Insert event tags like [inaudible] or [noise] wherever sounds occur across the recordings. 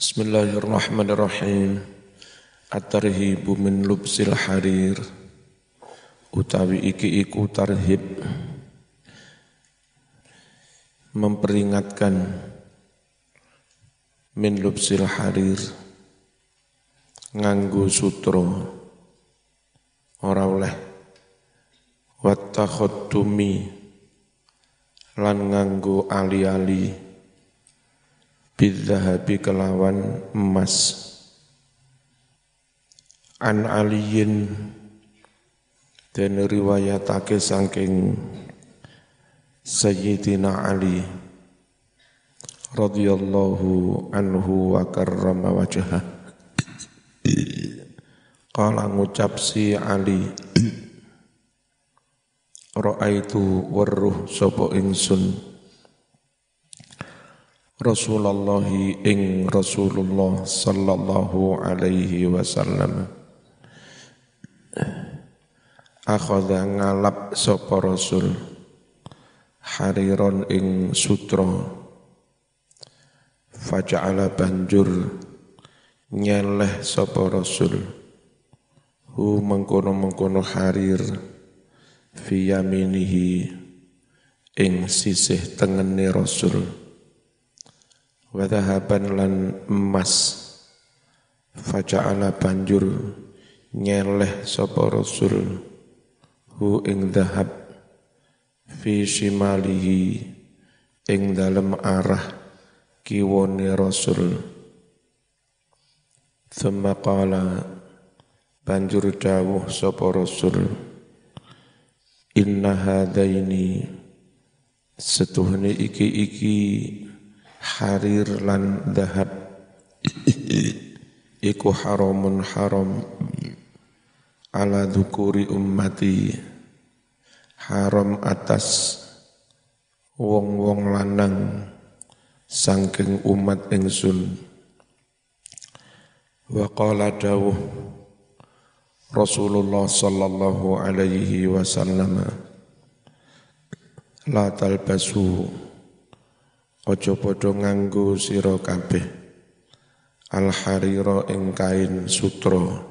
Bismillahirrahmanirrahim. At-tarhibu min lubsil harir. Utawi iki iku tarhib. Memperingatkan min lubsil harir. Nganggu sutro. Ora oleh. Lan nganggu ali-ali bidzahabi kelawan emas. An aliyin. Dan riwayatake saking Sayyidina Ali. Radhiyallahu anhu wa karrama wajhah. Kala ngucap si Ali. Ra'aitu warruh sapa ingsun Rasulullah ing Rasulullah sallallahu alaihi wasallam. Akhadha ngalap sapa rasul. Hariron ing sutra. Faja'ala banjur nyeleh sapa rasul. Hu mengkono-mengkono harir fi yaminihi ing sisih tengene rasul wadahaban lan emas. Faja'ala banjur nyeleh sapa rasul hu ing dahab fi shimalihi ing dalem arah kiwone rasul. Thumma qala banjur dawuh sapa rasul inna hadaini setuhne iki-iki harir lan dahab. Iku haramun haram ala dhukuri ummati. Haram atas wong-wong lanang sangking umat ingsun. Wa qala dawuh Rasulullah sallallahu alaihi wasallam la talbasu Ojo padha nganggo sira kabeh. Al harira ing kain sutra.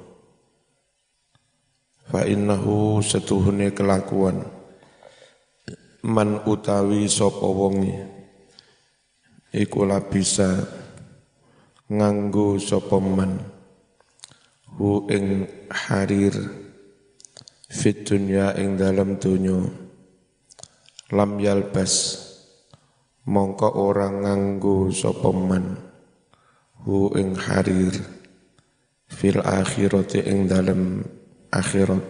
Fa innahu setuhune kelakuan. Man utawi sapa wonge. Iku bisa nganggo sapa man. Hu ing harir fit dunya ing dalam dunya lam yalbas mongko orang nganggo sapa man? Hu ing harir. Fil akhirati ing dalem akhirat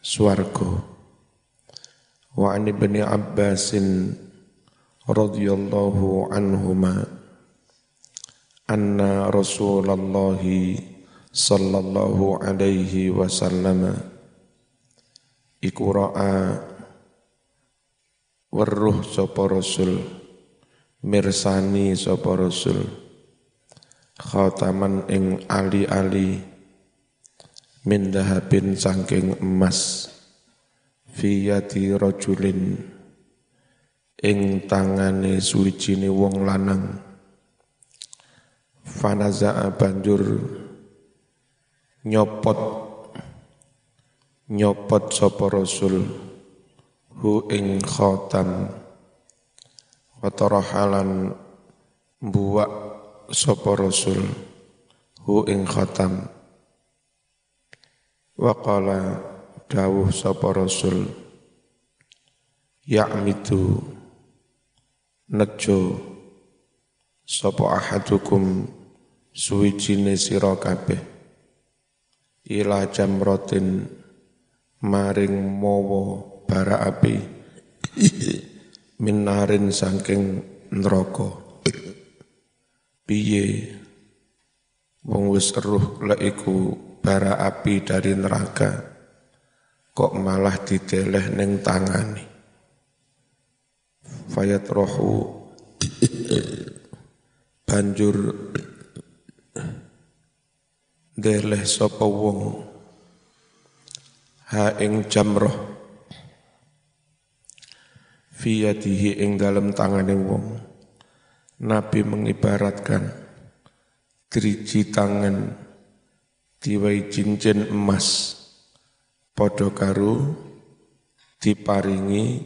swarga. Wa an ibni abbasin radhiyallahu anhuma anna rasulullah sallallahu alaihi wasallam iku ra'a weruh sapa rasul mirsani sapa rasul. Khataman ing ali-ali. Min dahabin saking emas. Fi yati rajulin. Ing tangane suwijine wong lanang. Fanaza'a banjur nyopot. Nyopot sapa rasul. Hu ing khatam Watarahalan buak sapa rasul hu ing khatam. Waqala dawuh sapa rasul ya'mitu nejo sapa ahadukum suwijine sira kabeh ila jamratin maring mawa bara api [laughs] minarin saking neraka. Piye? Wong wis eruh lek iku bara api dari neraka kok malah dideleh ning tangane? Fayat rohu banjur deleh sapa wong? Ha ing jamroh fiyatihi ing dalam tangane wong Nabi mengibaratkan driji tangan diwai cincin emas podo karu diparingi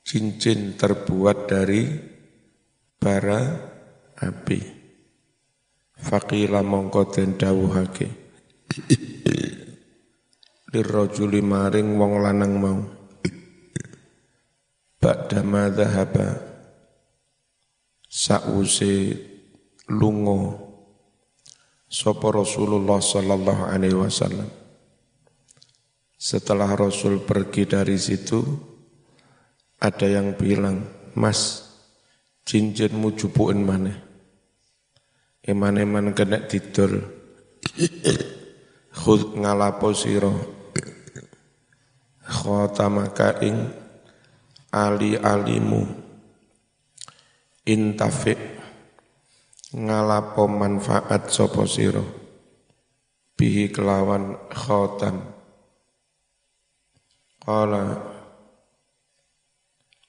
cincin terbuat dari bara api. Fakila mongko den dawuhake. [clears throat] Lirrajuli maring wong lanang mau. Ba'da ma dhahaba sa'use lungo sapa Rasulullah sallallahu alaihi wasallam. Setelah Rasul pergi dari situ ada yang bilang Mas cincinmu jupuin mana Eman-eman kena tidur Khud ngalapo siro Khotamaka ing Ali-alimu. Intafik Ngalapo manfaat sopo siro Bihi kelawan khotam Kala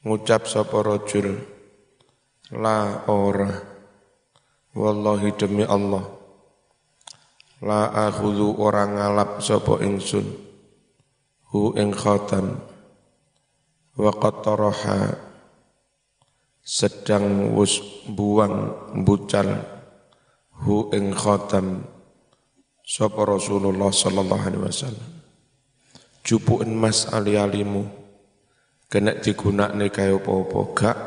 Ngucap sopo rojul La ora Wallahi demi Allah La akhudhu orang ngalap sapa ingsun Hu ing khatam Wa qataraha Sedang wus buang bucal Hu ing khatam Sapa Rasulullah sallallahu alaihi wasallam. Jupuin mas ali-alimu Kena digunakne kaya apa-apa Gak.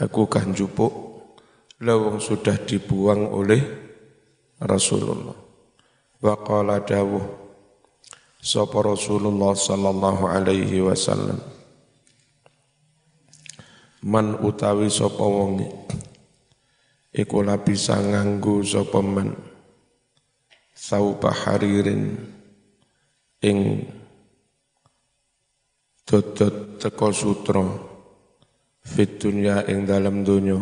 Aku kan jupuk lawang sudah dibuang oleh Rasulullah. Wa qala dawuh sapa Rasulullah sallallahu alaihi wasallam Man utawi sapa wong iku bisa nganggo sapa man? Sauba haririn ing dodot teko sutra fit dunya ing dalam dunya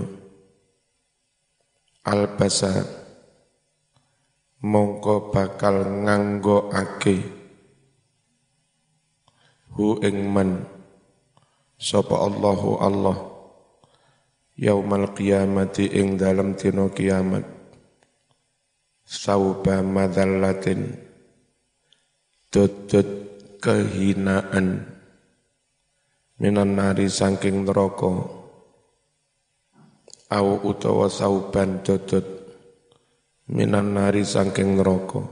albasa mongko bakal nganggo ake hu ing man sapa Allahu Allah yaumal qiyamati ing dalam dina kiamat. Sauba madallatin dudut kehinaan. Minan nari saking neraka. Au utawa sauban dodot. Minan nari sangking neraka.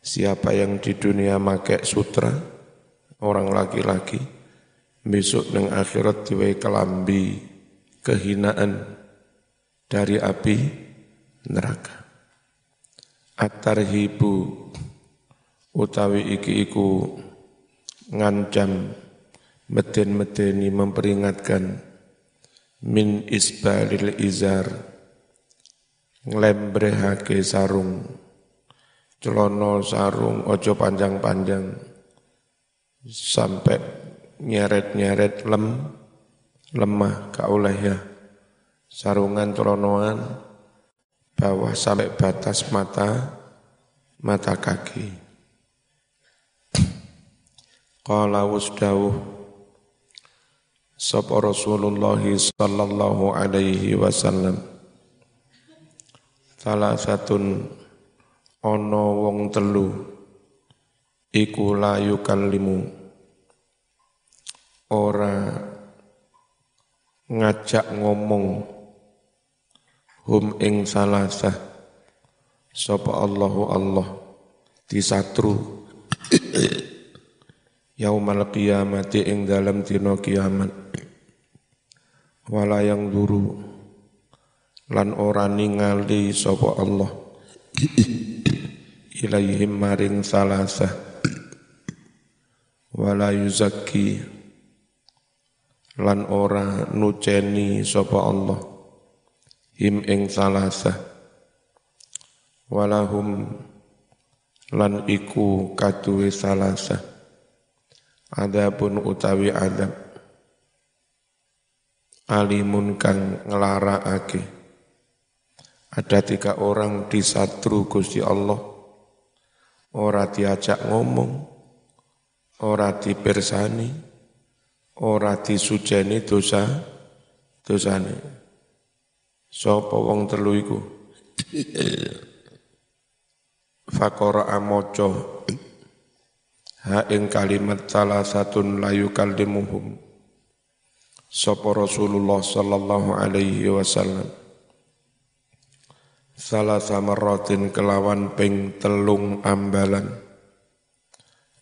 Siapa yang di dunia make sutra? Orang laki-laki besok neng akhirat diwai kelambi kehinaan dari api neraka. At-tarhibu utawi iki iku ngancam meden-medeni memperingatkan min isbalil izar nglembrehake sarung celono sarung ojo panjang-panjang sampai nyeret-nyeret lem lemah kaulah ya. Sarungan celonoan bawah sampai batas mata mata kaki. Qala wasdawuh sapa Rasulullah sallallahu alaihi wasallam. Salah satun ana wong telu iku layu kalimu ora ngajak ngomong hum ing salasah. Sapa Allahu Allah disatru [coughs] yaumal qiyamati ing dalam dina kiamat. Wala yang duru lan ora ningali sapa Allah [coughs] ilaihim maring salasa wala yuzakki lan ora nuceni sapa Allah. Him ing salasa walahum lan iku kaduwe salasa Adapun utawi adab. Alimun kang ngelaraake. Ada tiga orang di satru Gusti Allah. Ora diajak ngomong, ora dipersani, ora disujeni dosa dosane. Sapa wong telu iku? Fakora amoco ha ing kalimat salah satun layu kaldimuhum Sapa Rasulullah sallallahu alaihi wasallam Salah samaratin kelawan ping telung ambalan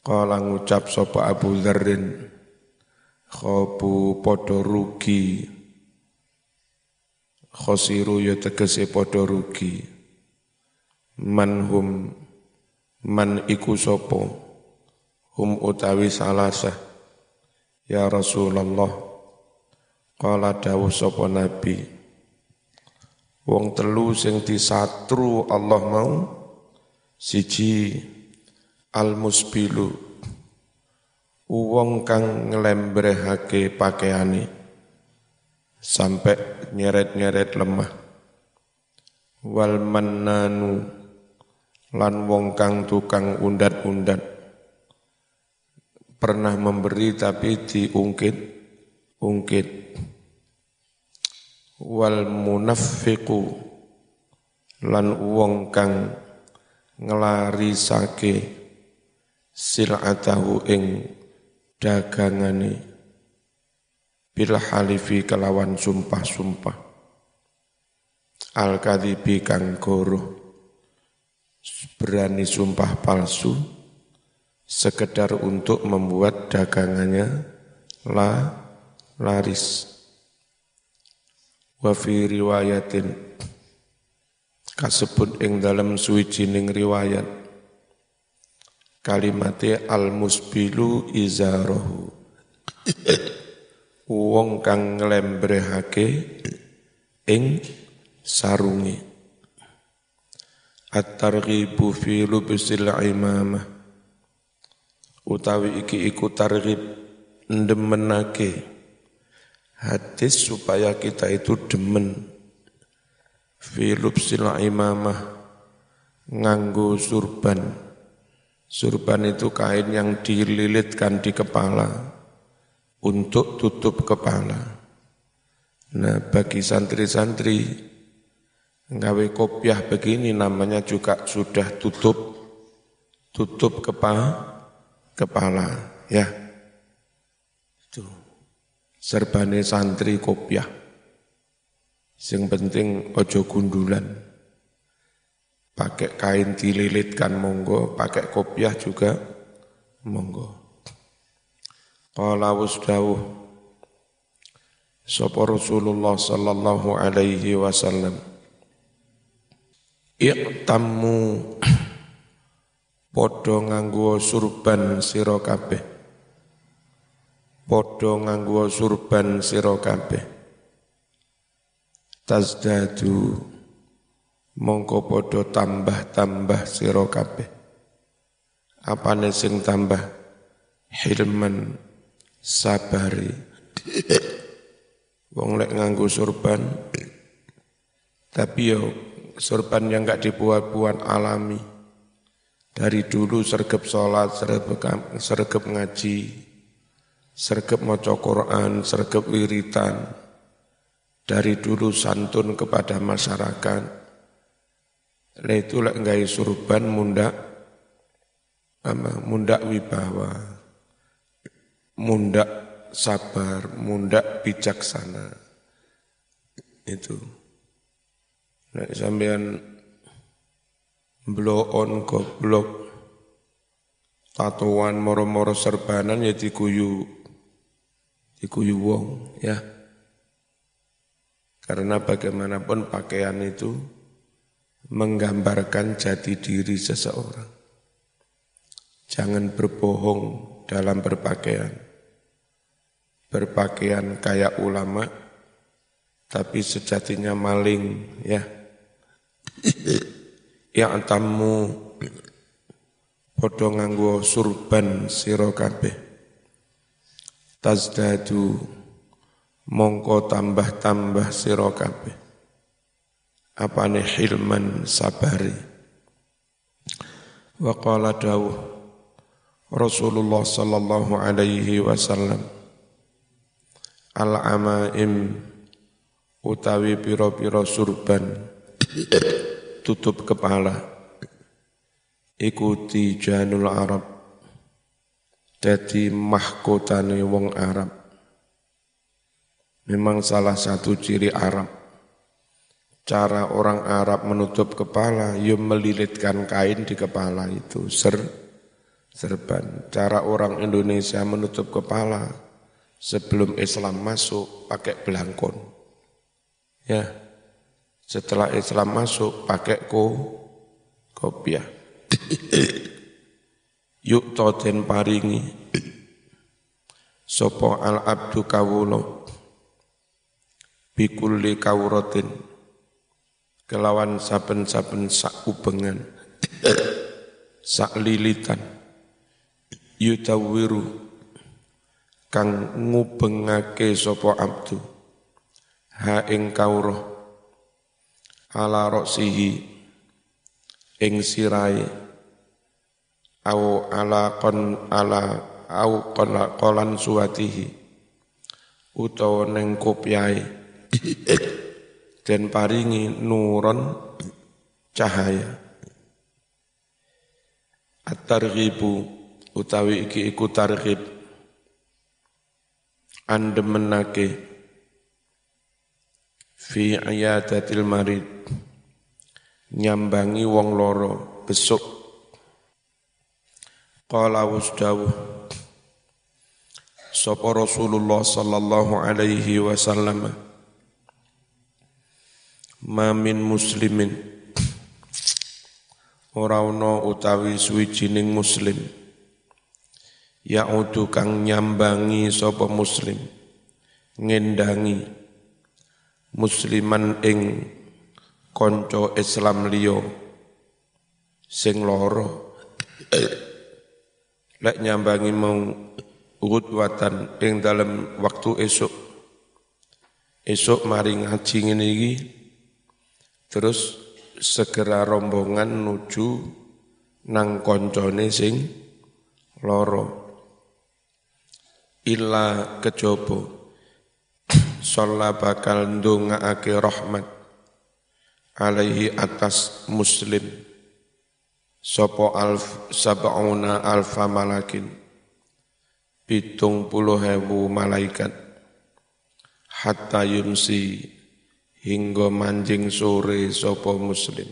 Kala ngucap sapa Abu Dzarrin khobu padha rugi. Khosiru ya tegese padha rugi. Manhum man iku sapa? Hum utawi salasah. Ya Rasulullah. Qala dawuh sapa nabi? Wong telu sing disatru Allah mau siji al musbilu wong kang nglembrehake pakaiane sampai nyeret-nyeret lemah. Wal mannanu lan wong kang tukang undat-undat. Pernah memberi tapi diungkit ungkit. Wal munafiqu lan wong kang nglarisake silatahu ing dagangane. Bil halifi kelawan sumpah-sumpah. Al kadhibi kang berani sumpah palsu. Sekedar untuk membuat dagangannya la laris. Wa fi riwayatin. Kasebut ing dalam suwijining riwayat kalimate al musbilu izarahu wong kang nglembrehake ing sarungi At-targhibu fi lubsil imamah. Utawi iki iku targhib ndemenake hadis supaya kita itu demen. Fi lubsil imamah nganggo surban surban itu kain yang dililitkan di kepala untuk tutup kepala nah bagi santri-santri Ngawe kopiah begini namanya juga sudah tutup tutup kepala kepala ya. Itu serbane santri kopiah. Yang penting ojo gundulan. Pakai kain dililitkan monggo, pakai kopiah juga monggo. Qala wasdawuh Sapa Rasulullah sallallahu alaihi wasallam Iqtammu [clears throat] padha nganggo surban sira kabeh. Padha nganggo surban sira kabeh. Tazdadu mongko padha tambah-tambah sira kabeh. Apane sing tambah? Hilman sabari. Wong lek nganggo surban tapi yo sorban yang enggak dibuat-buat alami. Dari dulu sergap sholat, sergap, sergap ngaji, sergap maca Quran, sergap wiritan. Dari dulu santun kepada masyarakat. Lah itu lek surban mundak apa mundak wibawa. Mundak sabar, mundak bijaksana. Itu. Nek sampean blow on goblok tatuan moro-moro serbanan ya dikuyu dikuyu wong ya. Karena bagaimanapun pakaian itu menggambarkan jati diri seseorang. Jangan berbohong dalam berpakaian. Berpakaian kayak ulama, tapi sejatinya maling ya [clears throat] ya tamu padha nganggo surban sira kabeh tazdadu mongko tambah-tambah sira kabeh apane hilman sabari? Wa qala dawuh Rasulullah sallallahu alaihi wasallam al amaim utawi pira-pira surban tutup kepala ikuti janul Arab jadi mahkotane wong Arab. Memang salah satu ciri Arab cara orang Arab menutup kepala ya melilitkan kain di kepala itu ser serban. Cara orang Indonesia menutup kepala sebelum Islam masuk pakai belangkon. Ya. Setelah Islam masuk pakai ko kopiah. [laughs] Yuk toten paringi. Sopo al abdu kawulo bikulli kawrotin kelawan saben-saben [clears throat] lilitan yutawiru kang ngubengake sopo abdu ha ing kawroh ala roksihi ing sirai au ala kon ala au kolan suwatihi utawa ning kopyai [clears throat] den paringi nuron cahaya. At-targhibu utawi iki iku targhib. Andemenake fi ayadatil marid. Nyambangi wong loro besuk. Qala wasdawuh sapa Rasulullah sallallahu alaihi wasallam ma min muslimin. Ora ana utawi suwijining muslim. Yaudu kang nyambangi sapa muslim. Ngendangi musliman ing konco Islam liya. Sing loro lek nyambangi mau watan ing dalam waktu esok esok mari ngaji ngene iki terus segera rombongan nuju nang koncone sing loro. Illa kejobo sholla bakal ndongaake rahmat alaihi atas muslim. Sopo alf sab'una alfa malakin. Pitung puluh hebu malaikat. Hatta yumsi hingga manjing sore sopo muslim.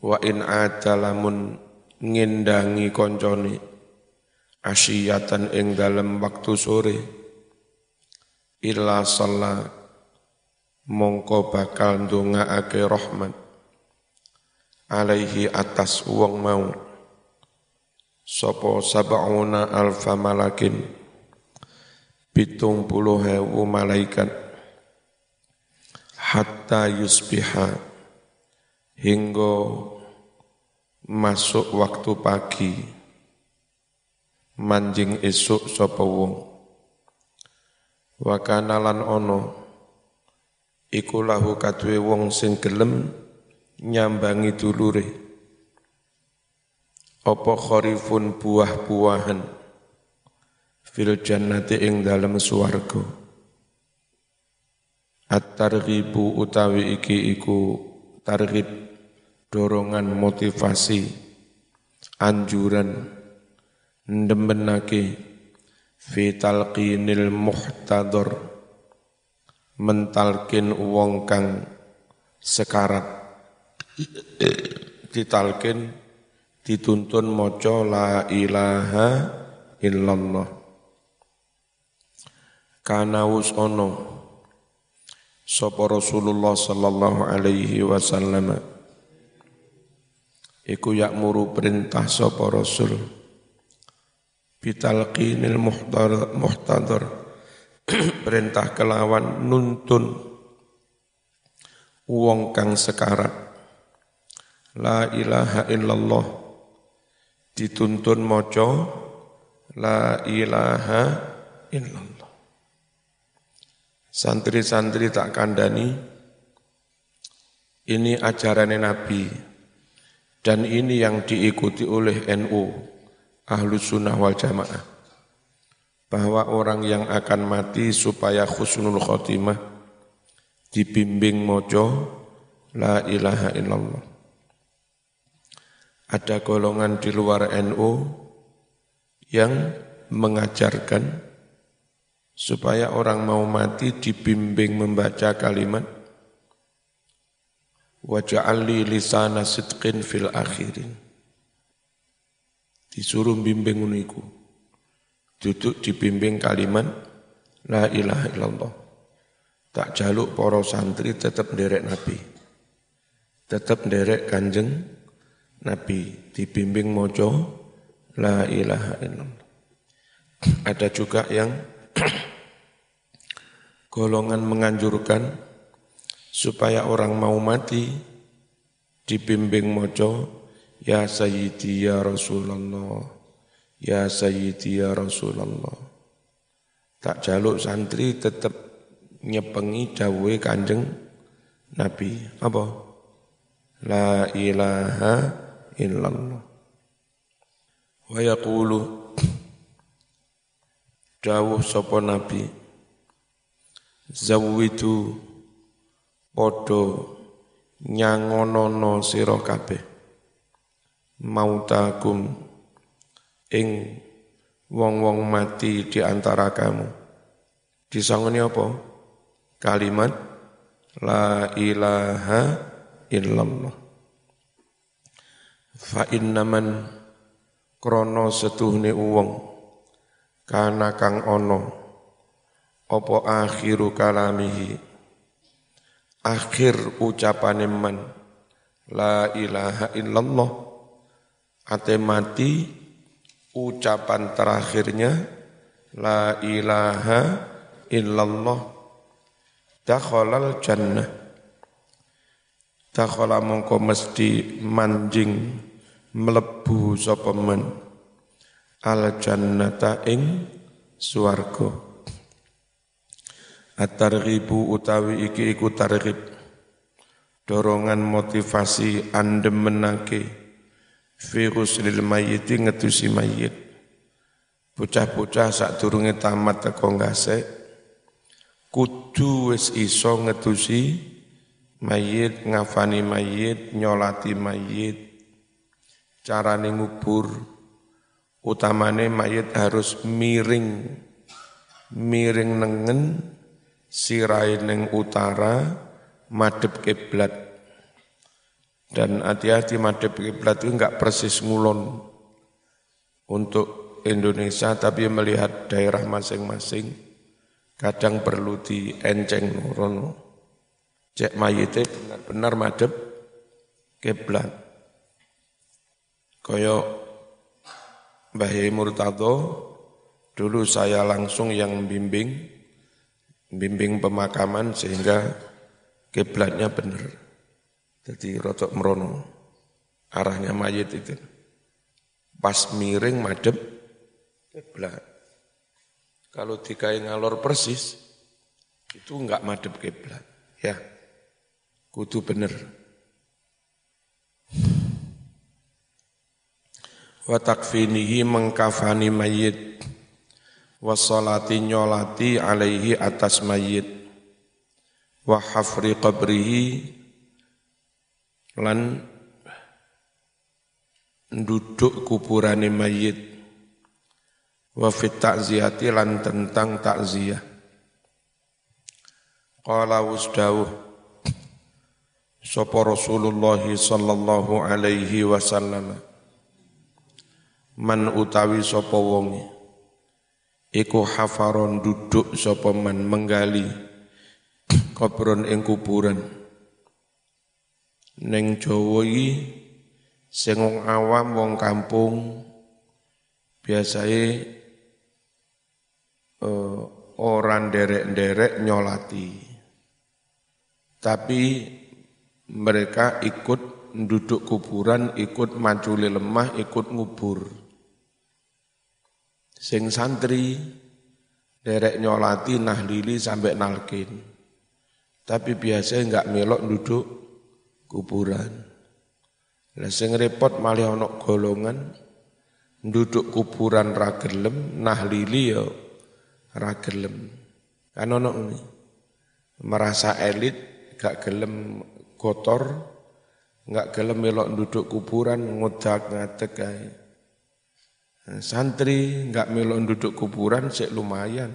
Wa in adalamun ngindangi konconi asyiyatan ing dalam waktu sore. Illa salla mongko bakal ndongaake rahmat. Alaihi atas wong mau. Sapa sab'una alfa malakin pitung puluh malaikat hatta yusbiha hingga masuk waktu pagi. Manjing esuk sapa wong. Ono iku lahu kadue wong sing gelem nyambangi dulure. Apa kharifun buah-buahan fil jannati ing dalem swarga at-targhibu utawi iki iku targhib dorongan motivasi anjuran ndembenake fi talqinil muhtador mentalkin wong kang sekarat. Ditalkin dituntun maca la ilaha illallah. Kana wus ono sapa Rasulullah sallallahu alaihi wasallam. Iku yakmuru perintah sapa Rasul. Bitalqinil muhtadar. [clears throat] Perintah kelawan nuntun. Wong kang sekarat. La ilaha illallah. Dituntun moco la ilaha illallah santri-santri tak kandani ini ajaran Nabi. Dan ini yang diikuti oleh NU ahlu sunnah wal jamaah. Bahwa orang yang akan mati supaya khusnul khotimah dibimbing mojo la ilaha illallah. Ada golongan di luar NU yang mengajarkan supaya orang mau mati dibimbing membaca kalimat waja'alli lisana sidqin fil akhirin. Disuruh bimbing uniku. Duduk dibimbing kalimat La ilaha illallah. Tak jaluk poro santri tetap derek Nabi. Tetap derek kanjeng Nabi. Dibimbing mojo La ilaha illallah. Ada juga yang golongan menganjurkan supaya orang mau mati dibimbing mojo ya sayyidi ya Rasulullah ya sayyidi ya Rasulullah tak jaluk santri tetap nyepengi dawe kanjeng Nabi. Apa? La ilaha illallah. Wa yaqulu [clears throat] dawuh sapa Nabi Zawitu podo nyangonono sira kabeh mautakum ing wong-wong mati di antara kamu. Disangoni apa? Kalimat La ilaha illallah. Fa innaman krono setuhne uwong kana kang ono apa akhiru kalamihi? Akhir ucapane man la ilaha illallah. Ate mati ucapan terakhirnya la ilaha illallah. Dakhalal jannah. Dakhala mongko mesti manjing mlebu sapa men. Al jannata ing swarga at-targhibu utawi iki iku targhib. Dorongan motivasi andemenake virus lil mayyiti ngetusi mayit. Bocah-bocah sak durunge tamat teko ngase kudu wis iso ngetusi mayit, ngafani mayit, nyolati mayit, carane ngubur, utamane mayit harus miring, miring nengen, sirai neng utara, madep kiblat. Dan hati-hati madep kiblat itu enggak persis ngulon untuk Indonesia, tapi melihat daerah masing-masing, kadang perlu di enceng nurono. Cek mayite benar-benar madep kiblat. Koyo Mbah Murtado, dulu saya langsung yang bimbing, bimbing pemakaman sehingga kiblatnya benar. Jadi rotok merono arahnya mayit itu. Pas miring madep kiblat. Kalau dikai ngalor persis itu enggak madep kiblat. Ya. Kudu bener. Wa takfinihi mengkafani mayit wasolati nyolati alaihi atas mayit. Wa hafri qabrihi lan duduk kuburane mayit. Wa fit ta'ziyati lan tentang takziah qala wasdawuh sapa Rasulullah sallallahu alaihi wasallam? Man utawi sapa wong iku hafaron duduk sapa man menggali kubron ing kuburan Neng Jawa iki sing awam wong kampung biasae uh, orang derek-derek nyolati. Tapi mereka ikut duduk kuburan, ikut maculi lemah, ikut ngubur. Sing santri derek nyolati nahlili sampai nalkin. Tapi biasanya enggak melok duduk kuburan. Lah sing repot malih ana golongan nduduk kuburan ra gelem, nahlili ya ra gelem. Kan ana ini merasa elit gak gelem kotor, nggak gelem melok duduk kuburan ngodak ngadeg kae. Santri nggak melok duduk kuburan sik lumayan.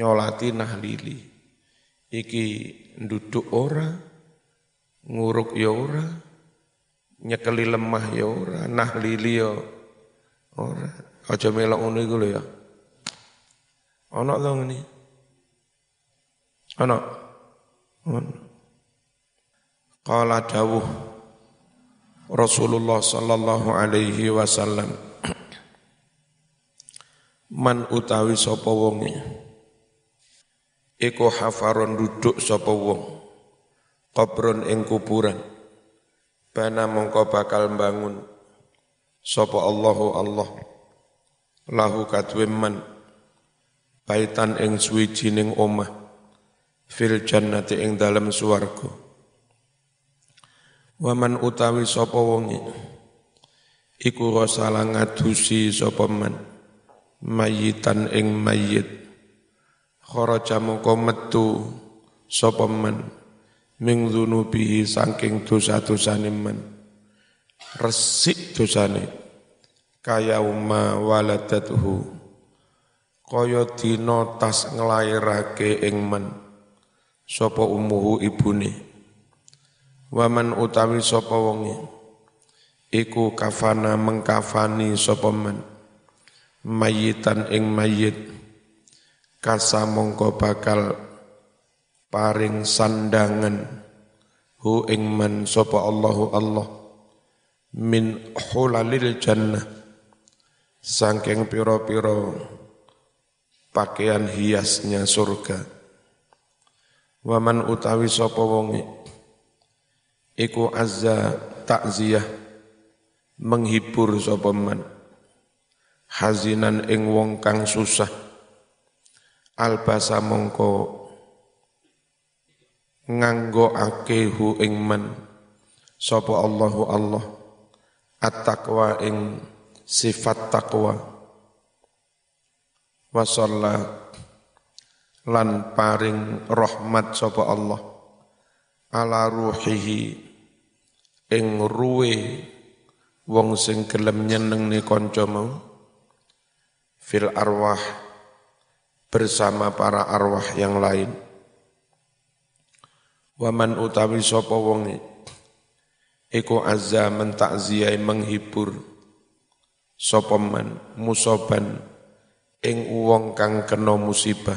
Nyolati nahlili. Iki duduk ora, nguruk ya ora, nyekeli lemah ya ora, nahlili ya ora. Aja melok ngono iku lho ya. Ana to ngene. Ana. Qala dawuh Rasulullah sallallahu alaihi wasallam Man utawi sapa wonge. Iku hafaron duduk sapa wong. Qabron ing kuburan. Bana mongko bakal bangun sapa Allahu Allah. Lahu kadwe man. Baitan ing suwijining omah. Fil jannati ing dalem swarga. Waman utawi sapa wonge. Iku rasala ngadusi sapa man mayitan ing mayit. Kharaja mongko metu sapa man ming dzunubihi saking dosa-dosane man resik dosane. Kaya umma waladatuhu. Kaya dina tas nglairake ing men. Sapa umuhu ibune? Waman utawi sapa wonge? Iku kafana mengkafani sapa men mayitan ing mayit. Kasa mongko bakal paring sandangan. Hu ing man sapa Allahu Allah. Min hulalil jannah. Sangking piro-piro pakaian hiasnya surga. Waman utawi sapa wonge. Iku azza takziah menghibur sapa man hazinan ing wong kang susah. Albasa mongko nganggo akehu ing man sapa Allahu Allah. At-taqwa ing sifat takwa wasalla lan paring rahmat sapa Allah. Ala ruhihi ing ruwe wong sing gelem nyenengne kanca mau fil arwah bersama para arwah yang lain. Waman utawi sapa wonge? Iku azza men takziyai menghibur sapa man musoban ing wong kang kena musibah.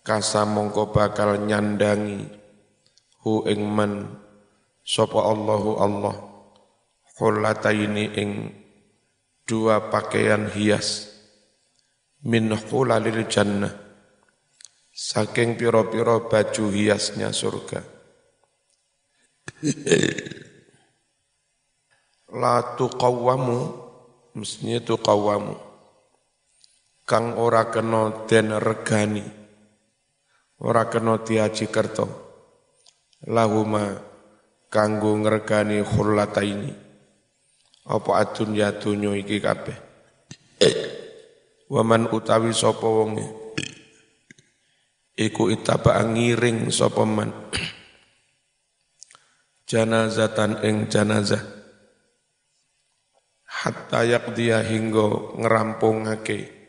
Kasa mongko bakal nyandangi hu ing man sapa Allahu Allah. Khulataini ing dua pakaian hias min hulalil jannah. Saking piro-piro baju hiasnya surga. La tuqawwamu mestinya tuqawwamu. Kang ora kena den regani ora kena diaji kerto. Lahuma kanggo ngregani khurlata ini apa adun ya dunyo iki kabeh waman utawi sapa wonge iku itaba ngiring sapa man janazatan ing janazah hatta yaqdiya hingga ngerampungake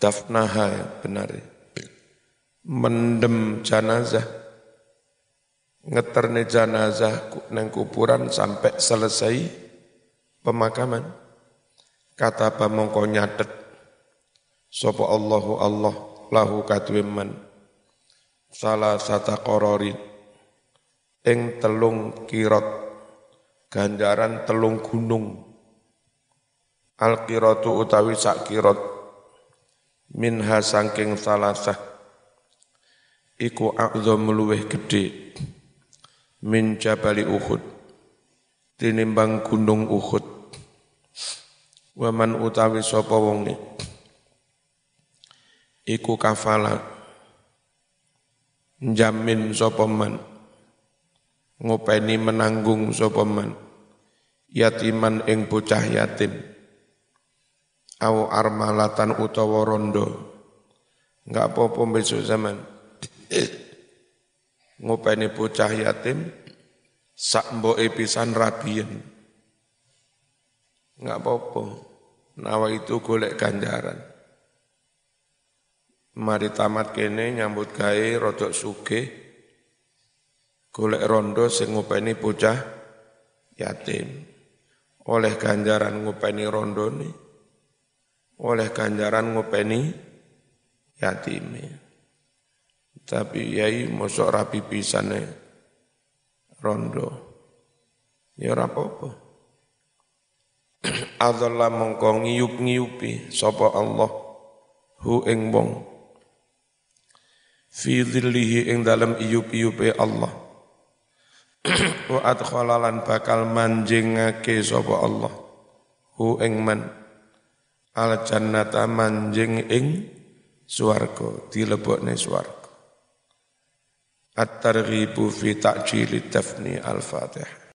Dafnaha benar. Mendem jenazah. Ngeterne jenazah neng kuburan sampai selesai pemakaman. Kata pamongko nyatet. Sopo Allahu Allah lahu kadwiman. Salah sata kororin. Ing telung kirot. Ganjaran telung gunung al qiratu utawi sak kirot minha sangking salasah iku a'zam luweh gede min jabali Uhud tinimbang gunung Uhud waman utawi sapa wonge iku kafala jamin sapa man. Ngopeni menanggung sapa man. Yatiman ing bocah yatim. Au armalatan utawa rondo. Enggak apa-apa besok zaman. Ngopeni bocah yatim sak mboke pisan rabien. Enggak apa-apa. Nawa itu golek ganjaran. Mari tamat kene nyambut gawe rodok suge golek rondo sing ngopeni bocah yatim. Oleh ganjaran ngopeni rondo nih. Oleh ganjaran ngopeni yatime. Tapi yai mosok rapi pisane rondo. Ya ora apa-apa. [clears throat] Adzalla mongko ngiyup-ngiyupi sapa Allah hu ing wong. Fi dhillihi ing dalem iyup-iyupe Allah. [clears throat] Wa adkhalalan bakal manjingake sapa Allah hu ing man. Al jannata manjing ing swarga dilebokne swarga. At-targhibu fi ta'jili tafni al-Fatihah.